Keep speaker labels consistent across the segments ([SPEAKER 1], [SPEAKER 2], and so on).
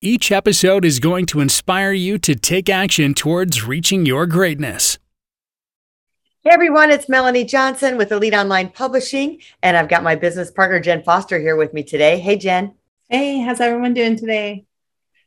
[SPEAKER 1] Each episode is going to inspire you to take action towards reaching your greatness.
[SPEAKER 2] Hey everyone, it's Melanie Johnson with Elite Online Publishing, and I've got my business partner Jen Foster here with me today. Hey Jen.
[SPEAKER 3] Hey, how's everyone doing today?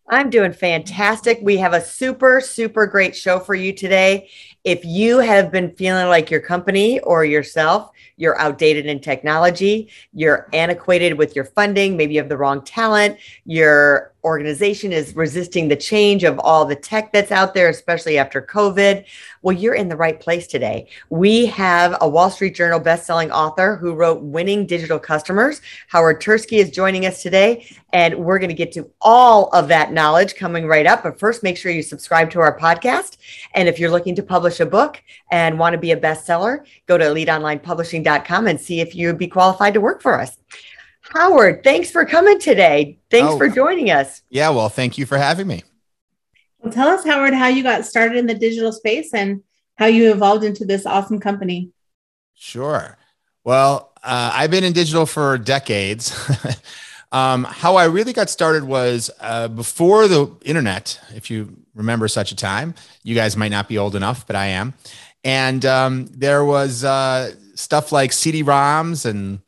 [SPEAKER 2] I'm doing fantastic. We have a super, super great show for you today. If you have been feeling like your company or yourself, you're outdated in technology, you're antiquated with your funding, maybe you have the wrong talent, you're organization is resisting the change of all the tech that's out there, especially after COVID, well, you're in the right place today. We have a Wall Street Journal bestselling author who wrote Winning Digital Customers. Howard Tiersky is joining us today, and we're going to get to all of that knowledge coming right up. But first, make sure you subscribe to our podcast. And if you're looking to publish a book and want to be a bestseller, go to eliteonlinepublishing.com and see if you'd be qualified to work for us. Howard, thanks for coming today. Thanks oh, for joining us.
[SPEAKER 4] Yeah, well, thank you for having me.
[SPEAKER 3] Well, tell us, Howard, how you got started in the digital space and how you evolved into this awesome company.
[SPEAKER 4] Sure. Well, uh, I've been in digital for decades. um, how I really got started was uh, before the internet, if you remember such a time. You guys might not be old enough, but I am. And um, there was uh, stuff like CD-ROMs and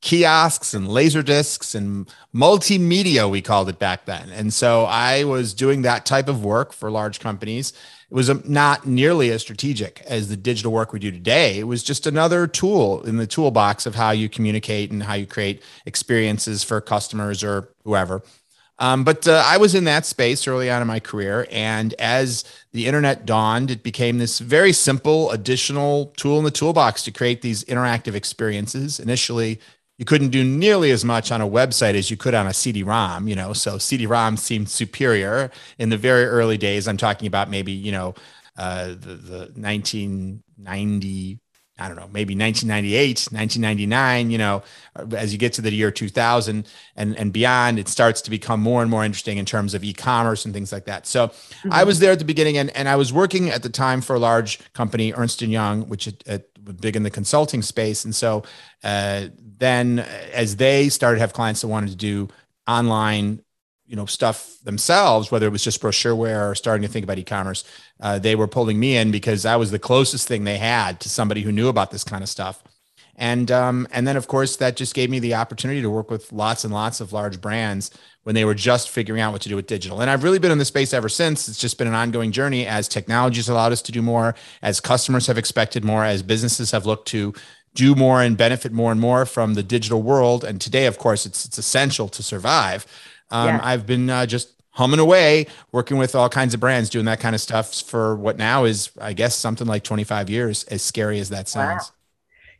[SPEAKER 4] kiosks and laser discs and multimedia we called it back then and so i was doing that type of work for large companies it was um, not nearly as strategic as the digital work we do today it was just another tool in the toolbox of how you communicate and how you create experiences for customers or whoever um, but uh, I was in that space early on in my career. And as the internet dawned, it became this very simple additional tool in the toolbox to create these interactive experiences. Initially, you couldn't do nearly as much on a website as you could on a CD-ROM, you know. So CD-ROM seemed superior in the very early days. I'm talking about maybe, you know, uh, the, the 1990, I don't know, maybe 1998, 1999, you know, as you get to the year 2000 and, and beyond, it starts to become more and more interesting in terms of e-commerce and things like that. So mm-hmm. I was there at the beginning and, and I was working at the time for a large company, Ernst & Young, which it was big in the consulting space. And so uh, then as they started to have clients that wanted to do online you know stuff themselves whether it was just brochureware or starting to think about e-commerce uh, they were pulling me in because i was the closest thing they had to somebody who knew about this kind of stuff and um, and then of course that just gave me the opportunity to work with lots and lots of large brands when they were just figuring out what to do with digital and i've really been in the space ever since it's just been an ongoing journey as technology has allowed us to do more as customers have expected more as businesses have looked to do more and benefit more and more from the digital world. And today, of course, it's it's essential to survive. Um, yeah. I've been uh, just humming away, working with all kinds of brands, doing that kind of stuff for what now is, I guess, something like 25 years. As scary as that sounds. Wow.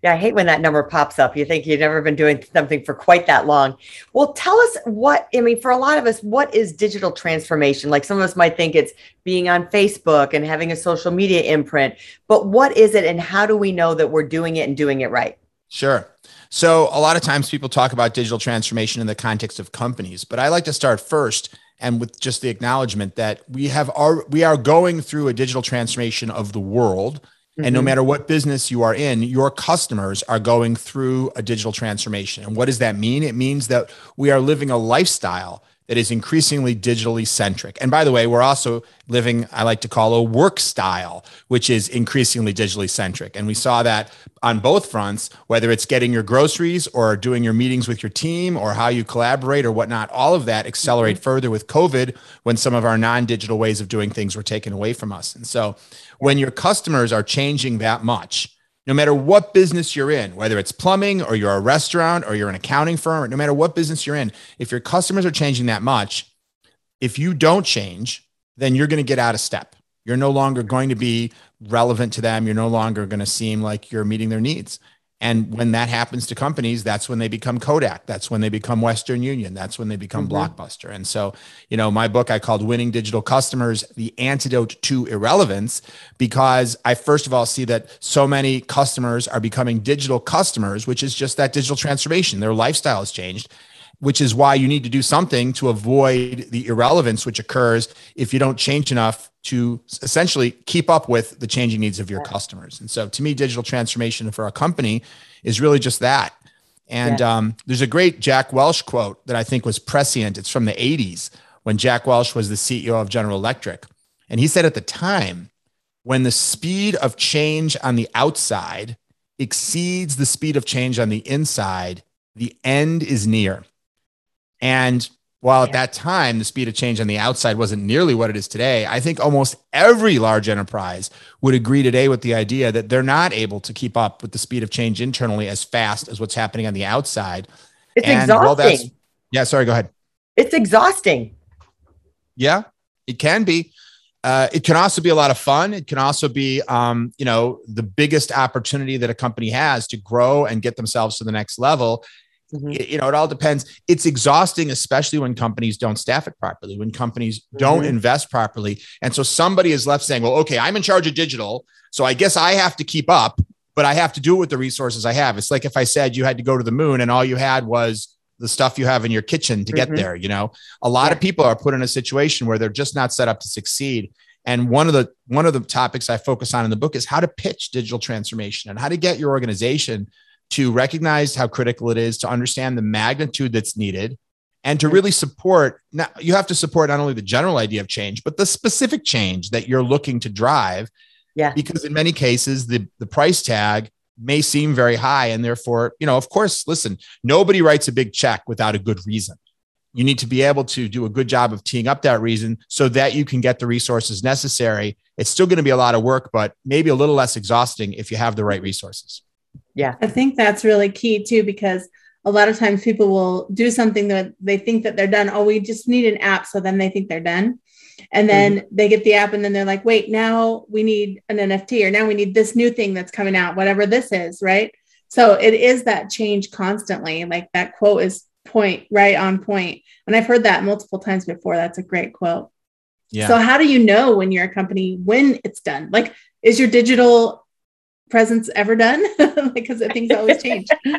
[SPEAKER 2] Yeah, I hate when that number pops up. You think you've never been doing something for quite that long. Well, tell us what, I mean, for a lot of us, what is digital transformation? Like some of us might think it's being on Facebook and having a social media imprint, but what is it and how do we know that we're doing it and doing it right?
[SPEAKER 4] Sure. So, a lot of times people talk about digital transformation in the context of companies, but I like to start first and with just the acknowledgement that we have our we are going through a digital transformation of the world Mm-hmm. And no matter what business you are in, your customers are going through a digital transformation. And what does that mean? It means that we are living a lifestyle that is increasingly digitally centric. And by the way, we're also living, I like to call a work style, which is increasingly digitally centric. And we saw that on both fronts, whether it's getting your groceries or doing your meetings with your team or how you collaborate or whatnot, all of that accelerate mm-hmm. further with COVID when some of our non digital ways of doing things were taken away from us. And so when your customers are changing that much, no matter what business you're in, whether it's plumbing or you're a restaurant or you're an accounting firm, no matter what business you're in, if your customers are changing that much, if you don't change, then you're going to get out of step. You're no longer going to be relevant to them. You're no longer going to seem like you're meeting their needs. And when that happens to companies, that's when they become Kodak. That's when they become Western Union. That's when they become mm-hmm. Blockbuster. And so, you know, my book I called Winning Digital Customers The Antidote to Irrelevance, because I first of all see that so many customers are becoming digital customers, which is just that digital transformation. Their lifestyle has changed which is why you need to do something to avoid the irrelevance which occurs if you don't change enough to essentially keep up with the changing needs of your customers. And so to me, digital transformation for a company is really just that. And yeah. um, there's a great Jack Welch quote that I think was prescient. It's from the 80s when Jack Welch was the CEO of General Electric. And he said at the time, when the speed of change on the outside exceeds the speed of change on the inside, the end is near. And while at that time the speed of change on the outside wasn't nearly what it is today, I think almost every large enterprise would agree today with the idea that they're not able to keep up with the speed of change internally as fast as what's happening on the outside.
[SPEAKER 2] It's and exhausting.
[SPEAKER 4] yeah, sorry, go ahead.
[SPEAKER 2] It's exhausting.
[SPEAKER 4] Yeah, it can be. Uh, it can also be a lot of fun. It can also be, um, you know, the biggest opportunity that a company has to grow and get themselves to the next level Mm-hmm. You know, it all depends. It's exhausting, especially when companies don't staff it properly, when companies don't mm-hmm. invest properly. And so somebody is left saying, well, okay, I'm in charge of digital. So I guess I have to keep up, but I have to do it with the resources I have. It's like if I said you had to go to the moon and all you had was the stuff you have in your kitchen to mm-hmm. get there. You know, a lot yeah. of people are put in a situation where they're just not set up to succeed. And one of the one of the topics I focus on in the book is how to pitch digital transformation and how to get your organization to recognize how critical it is to understand the magnitude that's needed and to mm-hmm. really support now you have to support not only the general idea of change but the specific change that you're looking to drive
[SPEAKER 2] yeah.
[SPEAKER 4] because in many cases the the price tag may seem very high and therefore you know of course listen nobody writes a big check without a good reason. You need to be able to do a good job of teeing up that reason so that you can get the resources necessary. It's still going to be a lot of work but maybe a little less exhausting if you have the right resources
[SPEAKER 2] yeah.
[SPEAKER 3] I think that's really key too, because a lot of times people will do something that they think that they're done. Oh, we just need an app. So then they think they're done. And then mm-hmm. they get the app and then they're like, wait, now we need an NFT or now we need this new thing that's coming out, whatever this is. Right. So it is that change constantly. Like that quote is point right on point. And I've heard that multiple times before. That's a great quote. Yeah. So how do you know when you're a company when it's done? Like, is your digital presence ever done because things always change.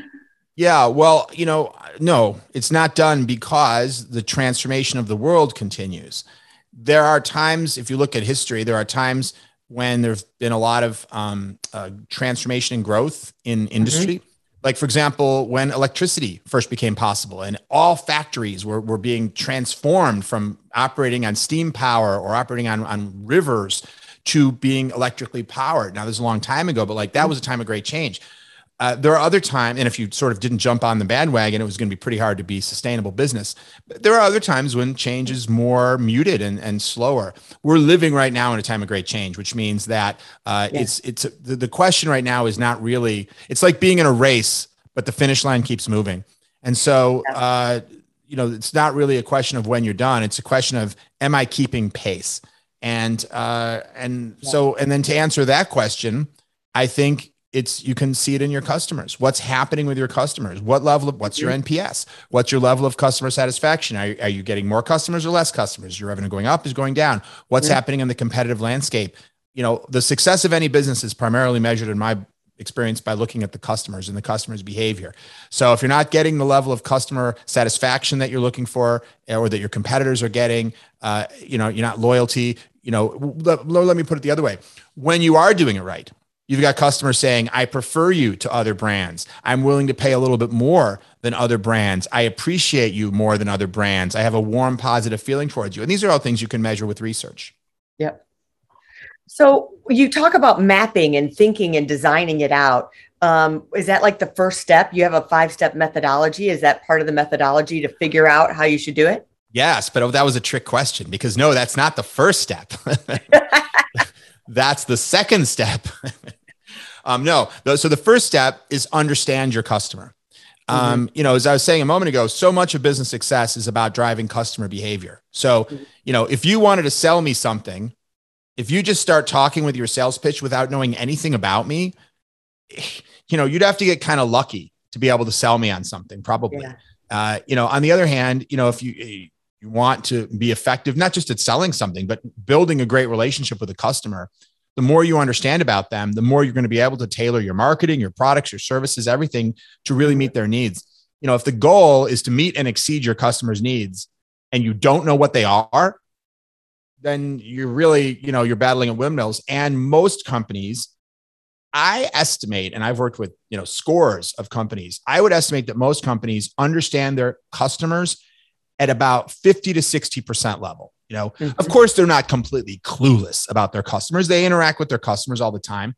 [SPEAKER 4] Yeah, well, you know, no, it's not done because the transformation of the world continues. There are times, if you look at history, there are times when there's been a lot of um, uh, transformation and growth in industry. Mm-hmm. Like, for example, when electricity first became possible and all factories were, were being transformed from operating on steam power or operating on, on rivers to being electrically powered. Now, this is a long time ago, but like that was a time of great change. Uh, there are other times, and if you sort of didn't jump on the bandwagon, it was going to be pretty hard to be sustainable business. But there are other times when change is more muted and, and slower. We're living right now in a time of great change, which means that uh, yeah. it's it's the, the question right now is not really. It's like being in a race, but the finish line keeps moving, and so uh, you know it's not really a question of when you're done. It's a question of am I keeping pace? And uh, and yeah. so and then to answer that question, I think it's you can see it in your customers. What's happening with your customers? What level of what's your mm-hmm. NPS? What's your level of customer satisfaction? Are, are you getting more customers or less customers? Your revenue going up is going down. What's yeah. happening in the competitive landscape? You know, the success of any business is primarily measured in my experience by looking at the customers and the customer's behavior. So if you're not getting the level of customer satisfaction that you're looking for, or that your competitors are getting, uh, you know, you're not loyalty, you know, let, let me put it the other way. When you are doing it right, you've got customers saying, I prefer you to other brands. I'm willing to pay a little bit more than other brands. I appreciate you more than other brands. I have a warm, positive feeling towards you. And these are all things you can measure with research.
[SPEAKER 2] Yep. So you talk about mapping and thinking and designing it out. Um, is that like the first step? You have a five step methodology. Is that part of the methodology to figure out how you should do it?
[SPEAKER 4] Yes, but that was a trick question because no, that's not the first step. that's the second step. um, no, so the first step is understand your customer. Um, mm-hmm. You know, as I was saying a moment ago, so much of business success is about driving customer behavior. So, mm-hmm. you know, if you wanted to sell me something, if you just start talking with your sales pitch without knowing anything about me, you know, you'd have to get kind of lucky to be able to sell me on something, probably.
[SPEAKER 2] Yeah.
[SPEAKER 4] Uh, you know, on the other hand, you know, if you you want to be effective, not just at selling something, but building a great relationship with a customer, the more you understand about them, the more you're going to be able to tailor your marketing, your products, your services, everything to really meet their needs. You know, if the goal is to meet and exceed your customers' needs and you don't know what they are, then you're really, you know, you're battling at windmills. And most companies, I estimate, and I've worked with, you know, scores of companies, I would estimate that most companies understand their customers at about 50 to 60% level. You know, mm-hmm. of course, they're not completely clueless about their customers. They interact with their customers all the time.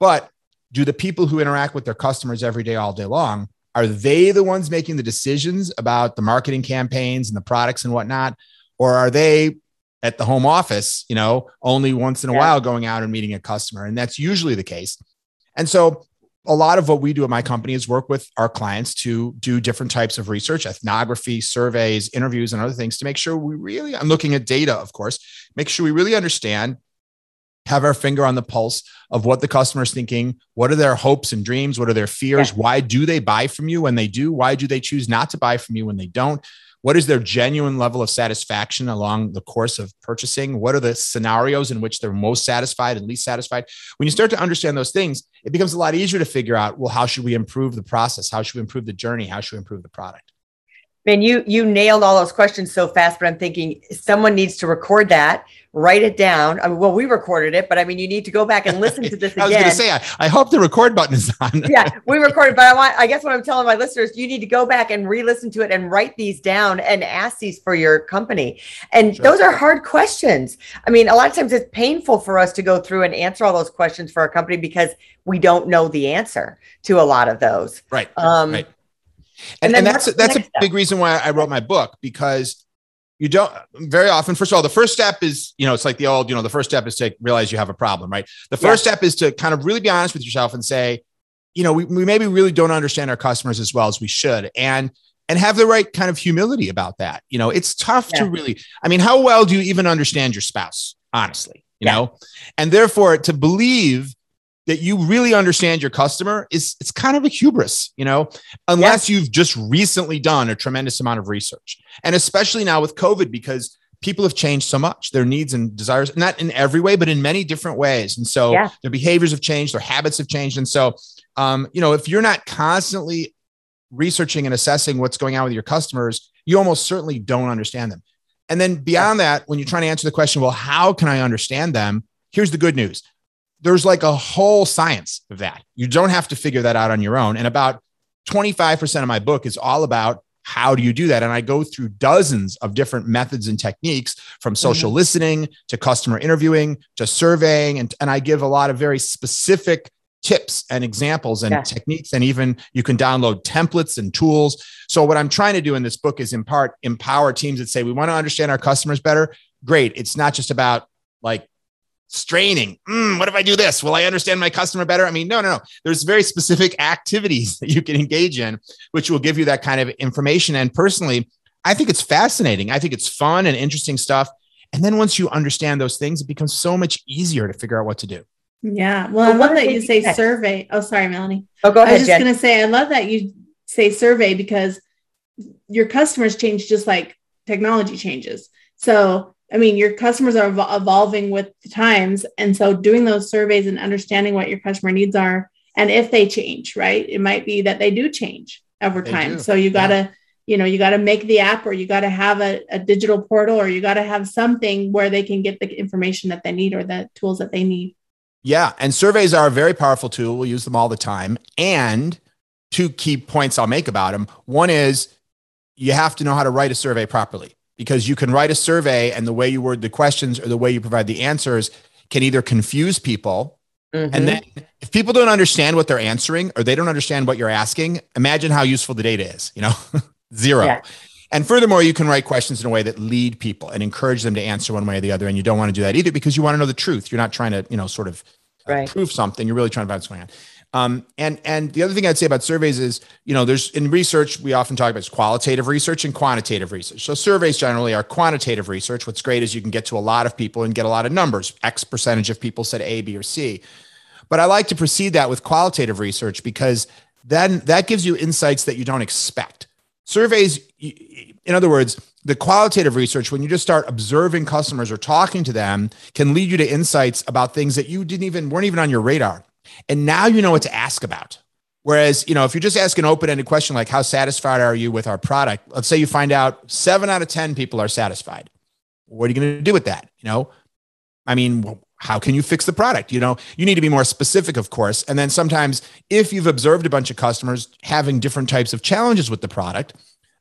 [SPEAKER 4] But do the people who interact with their customers every day, all day long, are they the ones making the decisions about the marketing campaigns and the products and whatnot? Or are they at the home office, you know, only once in a yeah. while going out and meeting a customer. And that's usually the case. And so a lot of what we do at my company is work with our clients to do different types of research, ethnography, surveys, interviews, and other things to make sure we really, I'm looking at data, of course, make sure we really understand, have our finger on the pulse of what the customer is thinking. What are their hopes and dreams? What are their fears? Yeah. Why do they buy from you when they do? Why do they choose not to buy from you when they don't? What is their genuine level of satisfaction along the course of purchasing? What are the scenarios in which they're most satisfied and least satisfied? When you start to understand those things, it becomes a lot easier to figure out, well, how should we improve the process? How should we improve the journey? How should we improve the product?
[SPEAKER 2] Man, you you nailed all those questions so fast, but I'm thinking someone needs to record that, write it down. I mean, well, we recorded it, but I mean, you need to go back and listen to this again. I
[SPEAKER 4] was going to say, I, I, hope the record button is on.
[SPEAKER 2] yeah, we recorded, but I want, I guess what I'm telling my listeners, you need to go back and re-listen to it and write these down and ask these for your company. And sure. those are hard questions. I mean, a lot of times it's painful for us to go through and answer all those questions for our company because we don't know the answer to a lot of those.
[SPEAKER 4] Right. Um, right. And, and, and that's that's a step? big reason why I wrote my book because you don't very often first of all the first step is you know it's like the old you know the first step is to realize you have a problem right the first step is to kind of really be honest with yourself and say you know we, we maybe really don't understand our customers as well as we should and and have the right kind of humility about that you know it's tough yeah. to really i mean how well do you even understand your spouse honestly you yeah. know and therefore to believe that you really understand your customer is it's kind of a hubris, you know, unless you've just recently done a tremendous amount of research. And especially now with COVID, because people have changed so much, their needs and desires, not in every way, but in many different ways. And so yeah. their behaviors have changed, their habits have changed. And so, um, you know, if you're not constantly researching and assessing what's going on with your customers, you almost certainly don't understand them. And then beyond that, when you're trying to answer the question, well, how can I understand them? Here's the good news there's like a whole science of that. You don't have to figure that out on your own. And about 25% of my book is all about how do you do that? And I go through dozens of different methods and techniques from social mm-hmm. listening to customer interviewing to surveying. And, and I give a lot of very specific tips and examples and yeah. techniques. And even you can download templates and tools. So, what I'm trying to do in this book is in part empower teams that say, we want to understand our customers better. Great. It's not just about like straining. Mm, what if I do this? Will I understand my customer better? I mean, no, no, no. There's very specific activities that you can engage in, which will give you that kind of information. And personally, I think it's fascinating. I think it's fun and interesting stuff. And then once you understand those things, it becomes so much easier to figure out what to do.
[SPEAKER 3] Yeah. Well, I love that you say survey. Oh, sorry, Melanie.
[SPEAKER 2] Oh, go ahead.
[SPEAKER 3] I was just going to say, I love that you say survey because your customers change just like technology changes. So I mean, your customers are evolving with the times. And so doing those surveys and understanding what your customer needs are, and if they change, right? It might be that they do change over time. So you got to, yeah. you know, you got to make the app or you got to have a, a digital portal or you got to have something where they can get the information that they need or the tools that they need.
[SPEAKER 4] Yeah. And surveys are a very powerful tool. We use them all the time. And two key points I'll make about them. One is you have to know how to write a survey properly because you can write a survey and the way you word the questions or the way you provide the answers can either confuse people. Mm-hmm. And then if people don't understand what they're answering or they don't understand what you're asking, imagine how useful the data is, you know, zero. Yeah. And furthermore, you can write questions in a way that lead people and encourage them to answer one way or the other. And you don't want to do that either because you want to know the truth. You're not trying to, you know, sort of uh, right. prove something. You're really trying to find what's going on. Um, and and the other thing I'd say about surveys is, you know, there's in research we often talk about qualitative research and quantitative research. So surveys generally are quantitative research. What's great is you can get to a lot of people and get a lot of numbers. X percentage of people said A, B, or C. But I like to precede that with qualitative research because then that gives you insights that you don't expect. Surveys, in other words, the qualitative research, when you just start observing customers or talking to them, can lead you to insights about things that you didn't even weren't even on your radar. And now you know what to ask about. Whereas, you know, if you just ask an open-ended question like how satisfied are you with our product? Let's say you find out 7 out of 10 people are satisfied. What are you going to do with that? You know, I mean, how can you fix the product? You know, you need to be more specific, of course. And then sometimes if you've observed a bunch of customers having different types of challenges with the product,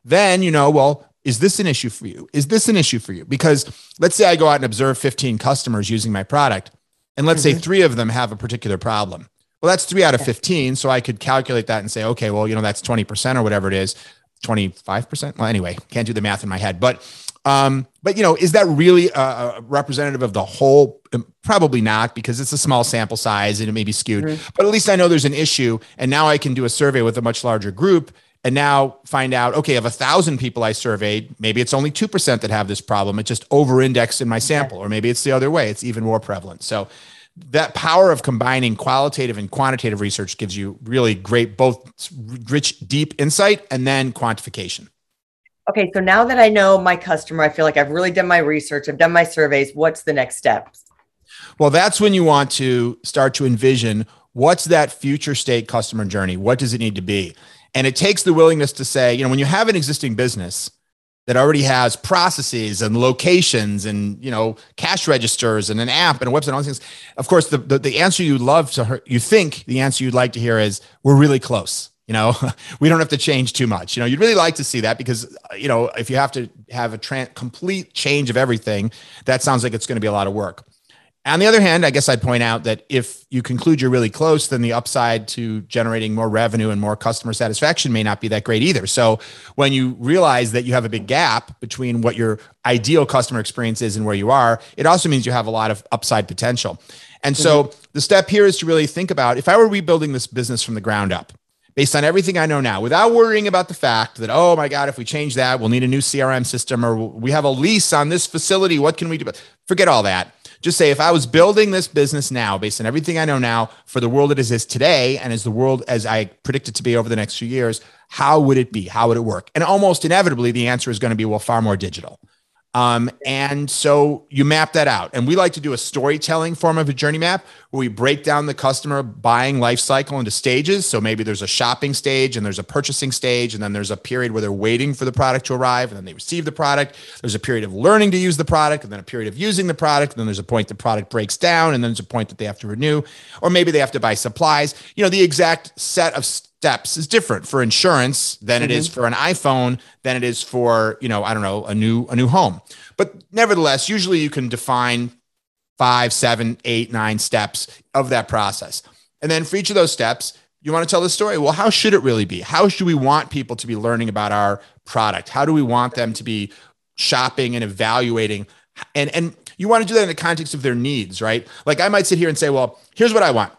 [SPEAKER 4] then you know, well, is this an issue for you? Is this an issue for you? Because let's say I go out and observe 15 customers using my product, and let's mm-hmm. say three of them have a particular problem. Well, that's three out of 15. So I could calculate that and say, okay, well, you know, that's 20% or whatever it is, 25%. Well, anyway, can't do the math in my head. But, um, but you know, is that really a, representative of the whole? Um, probably not because it's a small sample size and it may be skewed. Mm-hmm. But at least I know there's an issue. And now I can do a survey with a much larger group and now find out okay of a thousand people i surveyed maybe it's only 2% that have this problem. It just over indexed in my sample or maybe it's the other way. It's even more prevalent. So that power of combining qualitative and quantitative research gives you really great both rich deep insight and then quantification.
[SPEAKER 2] Okay so now that i know my customer i feel like i've really done my research i've done my surveys what's the next steps?
[SPEAKER 4] Well that's when you want to start to envision what's that future state customer journey? What does it need to be and it takes the willingness to say, you know, when you have an existing business that already has processes and locations and, you know, cash registers and an app and a website and all these things, of course, the, the, the answer you'd love to hear, you think the answer you'd like to hear is, we're really close. You know, we don't have to change too much. You know, you'd really like to see that because, uh, you know, if you have to have a tra- complete change of everything, that sounds like it's going to be a lot of work. On the other hand, I guess I'd point out that if you conclude you're really close, then the upside to generating more revenue and more customer satisfaction may not be that great either. So when you realize that you have a big gap between what your ideal customer experience is and where you are, it also means you have a lot of upside potential. And so mm-hmm. the step here is to really think about if I were rebuilding this business from the ground up, based on everything I know now, without worrying about the fact that, oh my God, if we change that, we'll need a new CRM system or we have a lease on this facility. What can we do? Forget all that just say if I was building this business now, based on everything I know now for the world it is today, and as the world as I predict it to be over the next few years, how would it be? How would it work? And almost inevitably, the answer is going to be well, far more digital. Um, and so you map that out. And we like to do a storytelling form of a journey map where we break down the customer buying life cycle into stages. So maybe there's a shopping stage and there's a purchasing stage, and then there's a period where they're waiting for the product to arrive, and then they receive the product. There's a period of learning to use the product, and then a period of using the product. And then there's a point the product breaks down, and then there's a point that they have to renew, or maybe they have to buy supplies. You know, the exact set of steps is different for insurance than mm-hmm. it is mm-hmm. for an iPhone than it is for you know I don't know a new a new home. But nevertheless, usually you can define five, seven, eight, nine steps of that process, and then for each of those steps, you want to tell the story. Well, how should it really be? How should we want people to be learning about our product? How do we want them to be shopping and evaluating? And and you want to do that in the context of their needs, right? Like I might sit here and say, well, here's what I want.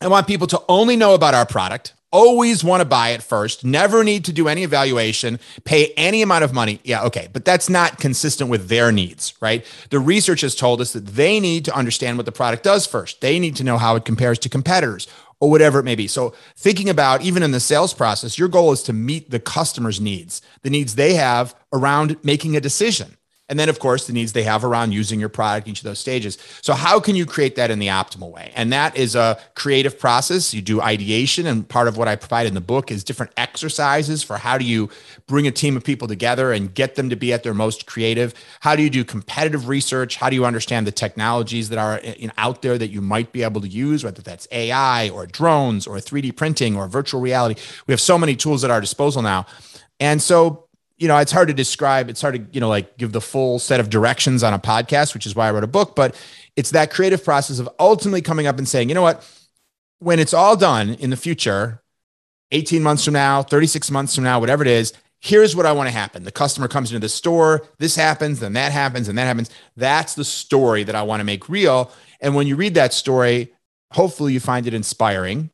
[SPEAKER 4] I want people to only know about our product always want to buy it first, never need to do any evaluation, pay any amount of money. Yeah, okay, but that's not consistent with their needs, right? The research has told us that they need to understand what the product does first. They need to know how it compares to competitors or whatever it may be. So, thinking about even in the sales process, your goal is to meet the customer's needs, the needs they have around making a decision. And then, of course, the needs they have around using your product, each of those stages. So, how can you create that in the optimal way? And that is a creative process. You do ideation, and part of what I provide in the book is different exercises for how do you bring a team of people together and get them to be at their most creative? How do you do competitive research? How do you understand the technologies that are in, out there that you might be able to use, whether that's AI or drones or 3D printing or virtual reality? We have so many tools at our disposal now. And so you know, it's hard to describe. It's hard to, you know, like give the full set of directions on a podcast, which is why I wrote a book. But it's that creative process of ultimately coming up and saying, you know what, when it's all done in the future, 18 months from now, 36 months from now, whatever it is, here's what I want to happen. The customer comes into the store, this happens, then that happens, and that happens. That's the story that I want to make real. And when you read that story, hopefully you find it inspiring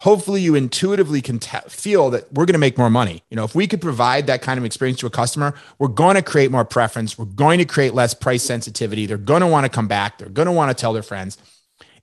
[SPEAKER 4] hopefully you intuitively can t- feel that we're going to make more money. You know, if we could provide that kind of experience to a customer, we're going to create more preference. We're going to create less price sensitivity. They're going to want to come back. They're going to want to tell their friends.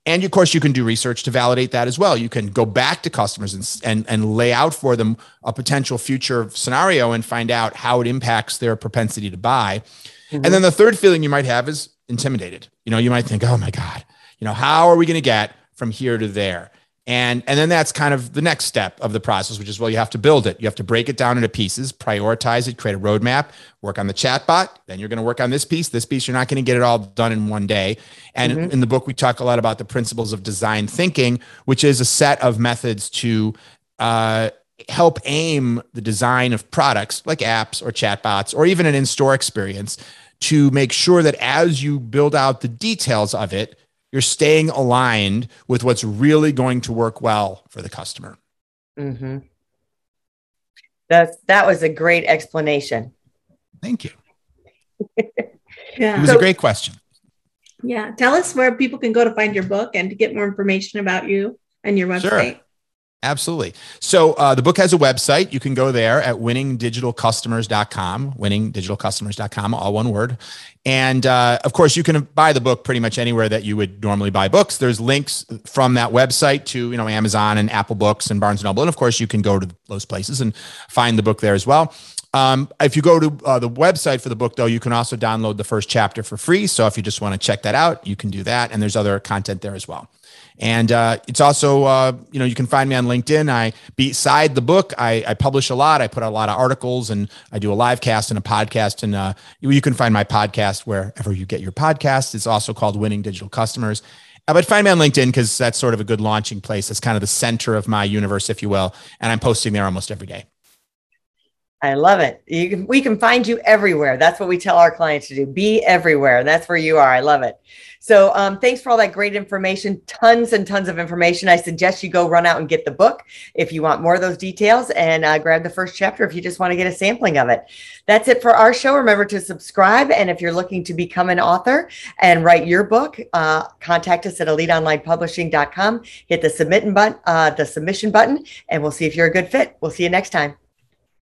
[SPEAKER 4] And of course, you can do research to validate that as well. You can go back to customers and, and, and lay out for them a potential future scenario and find out how it impacts their propensity to buy. Mm-hmm. And then the third feeling you might have is intimidated. You know, you might think, oh my God, you know, how are we going to get from here to there? And, and then that's kind of the next step of the process, which is, well, you have to build it. You have to break it down into pieces, prioritize it, create a roadmap, work on the chatbot. Then you're going to work on this piece. This piece, you're not going to get it all done in one day. And mm-hmm. in the book, we talk a lot about the principles of design thinking, which is a set of methods to uh, help aim the design of products like apps or chatbots or even an in store experience to make sure that as you build out the details of it, you're staying aligned with what's really going to work well for the customer.
[SPEAKER 2] Mm-hmm. That that was a great explanation.
[SPEAKER 4] Thank you. yeah, it was so, a great question.
[SPEAKER 3] Yeah, tell us where people can go to find your book and to get more information about you and your website. Sure.
[SPEAKER 4] Absolutely. So uh, the book has a website. You can go there at winningdigitalcustomers.com, winningdigitalcustomers.com, all one word. And uh, of course, you can buy the book pretty much anywhere that you would normally buy books. There's links from that website to you know Amazon and Apple Books and Barnes and Noble, and of course, you can go to those places and find the book there as well. Um, if you go to uh, the website for the book, though, you can also download the first chapter for free. So if you just want to check that out, you can do that. And there's other content there as well. And uh, it's also, uh, you know, you can find me on LinkedIn. I, beside the book, I, I, publish a lot. I put a lot of articles and I do a live cast and a podcast. And uh, you, you, can find my podcast wherever you get your podcast. It's also called Winning Digital Customers. Uh, but find me on LinkedIn because that's sort of a good launching place. It's kind of the center of my universe, if you will. And I'm posting there almost every day.
[SPEAKER 2] I love it. You can, we can find you everywhere. That's what we tell our clients to do. Be everywhere. And That's where you are. I love it. So um, thanks for all that great information. Tons and tons of information. I suggest you go run out and get the book if you want more of those details and uh, grab the first chapter if you just want to get a sampling of it. That's it for our show. Remember to subscribe. And if you're looking to become an author and write your book, uh, contact us at eliteonlinepublishing.com. Hit the submit button, uh, the submission button, and we'll see if you're a good fit. We'll see you next time.